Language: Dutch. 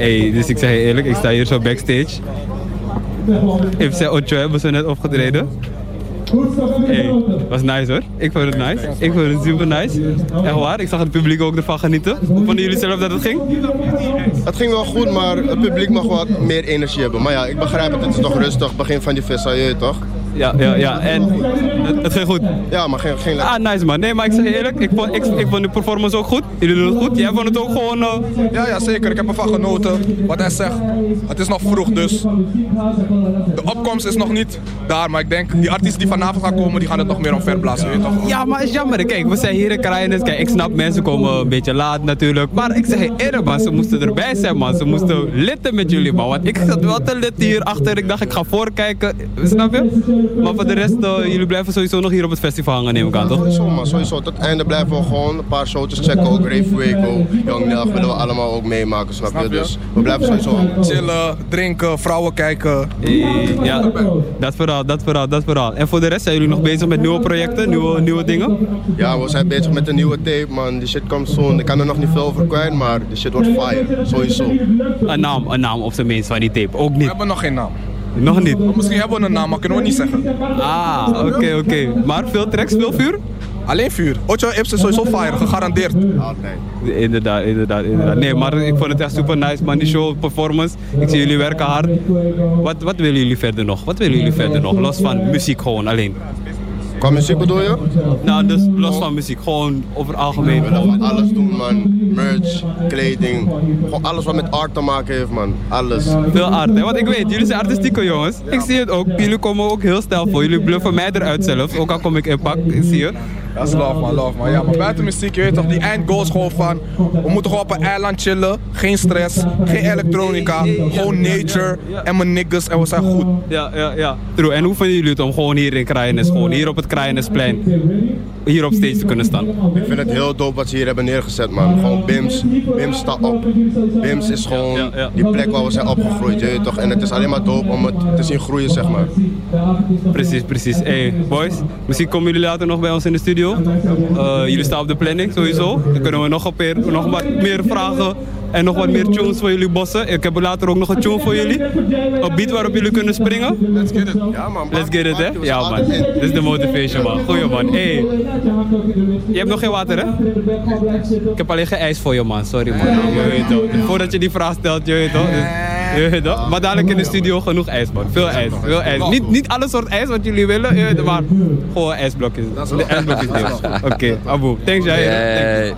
Hey, dus ik zeg je eerlijk, ik sta hier zo backstage. Zei Ocho hebben ze net opgetreden. Hey, was nice hoor. Ik vond het nice. Ik vond het super nice. Echt waar, ik zag het publiek ook ervan genieten. Hoe vonden jullie zelf dat het ging? Het ging wel goed, maar het publiek mag wat meer energie hebben. Maar ja, ik begrijp het, het is nog rustig. Begin van die festival, toch? Ja, ja, ja. En het, het ging goed. Ja, maar geen, geen Ah, nice man. Nee, maar ik zeg eerlijk, ik vond, ik, ik vond de performance ook goed. Jullie doen het goed. Jij vond het ook gewoon... eh, Ja, ja, zeker. Ik heb ervan genoten. Wat hij zegt, het is nog vroeg dus. De opkomst is nog niet daar, maar ik denk die artiesten die vanavond gaan komen, die gaan het nog meer omverblazen. Weet je toch? Ja, maar het is jammer. Kijk, we zijn hier in Kraaiennis. Kijk, ik snap, mensen komen een beetje laat natuurlijk. Maar ik zeg eerlijk, man. Ze moesten erbij zijn, man. Ze moesten litten met jullie, man. Want ik zat wel te litten hier achter. Ik dacht, ik ga voorkijken. Snap je? Maar voor de rest, eh, jullie blijven sowieso nog hier op het festival hangen, neem ik aan, toch? Sowieso, man. Sowieso. Tot het einde blijven we gewoon een paar showtjes checken. Ook Rave Waco, Young Nelg willen we allemaal ook meemaken, snap, je? je? Dus we blijven sowieso hangen. Chillen, drinken, vrouwen kijken. Ja, dat vooral, dat vooral, dat vooral. En voor de rest, zijn jullie nog bezig met nieuwe projecten, nieuwe, nieuwe dingen? Ja, we zijn bezig met een nieuwe tape, man. Die shit komt soon. Ik kan er nog niet veel over kwijt, maar die shit wordt fire. Sowieso. Een naam, een naam op zijn minst van die tape. Ook We niet. hebben nog geen naam. Nog niet. Misschien hebben we een naam, maar kunnen we niet zeggen. Ah, oké, oké. Maar veel tracks, veel vuur? Alleen vuur. Ocho Ips is sowieso fire, gegarandeerd. Altijd. Inderdaad, inderdaad, inderdaad. Nee, maar ik vond het echt super nice, man. Die show, performance. Ik zie jullie werken hard. Wat, wat willen jullie verder nog? Wat willen jullie verder nog? Los van muziek gewoon alleen. Qua muziek bedoel je? Nou, dus los van muziek. Gewoon over het algemeen. We willen alles doen, man. Merch, kleding. Gewoon alles wat met art te maken heeft, man. Alles. Veel art, hè? Want ik weet, jullie zijn artistieke jongens. Ik zie het ook. Jullie komen ook heel stijl voor. Jullie bluffen mij eruit zelfs. Ook al kom ik in pak, ik zie je. Dat is love man, love man. Ja, maar buiten muziek, je weet toch, die eindgoal is gewoon van... We moeten gewoon op een eiland chillen, geen stress, geen elektronica, gewoon nature en mijn niggas en we zijn goed. Ja, ja, ja. True. En hoe vinden jullie het om gewoon hier in Kraaiennis, gewoon hier op het Kraaiennisplein, hier op stage te kunnen staan? Ik vind het heel dope wat ze hier hebben neergezet, man. Gewoon Bims. Bims staat op. Bims is gewoon Ja, ja. die plek waar we zijn opgegroeid, je toch? En het is alleen maar dope om het te zien groeien, zeg maar. Precies, precies. Hey, boys, misschien komen jullie later nog bij ons in de studio. Eh, jullie staan op de planning, sowieso. Dan kunnen we nog, een keer, nog meer vragen en nog wat meer tunes voor jullie bossen. Ik heb later ook nog een tune voor jullie. Een beat waarop jullie kunnen springen. Let's get it. Ja, man. Let's get it, hè? Ja, man. Dit is de motivation, man. Goeie, man. Hey. Je hebt nog geen water, hè? Ik heb alleen geen ijs voor je, man. Sorry, man. Je weet toch. Voordat je die vraag stelt, je weet toch. Je weet toch. Maar dadelijk in de studio genoeg ijs, man. Veel ijs. Veel ijs. Niet, niet alle soort ijs wat jullie willen, je weet, maar gewoon ijsblokjes. De ijsblokjes. Oké, Abu. Thanks, jij.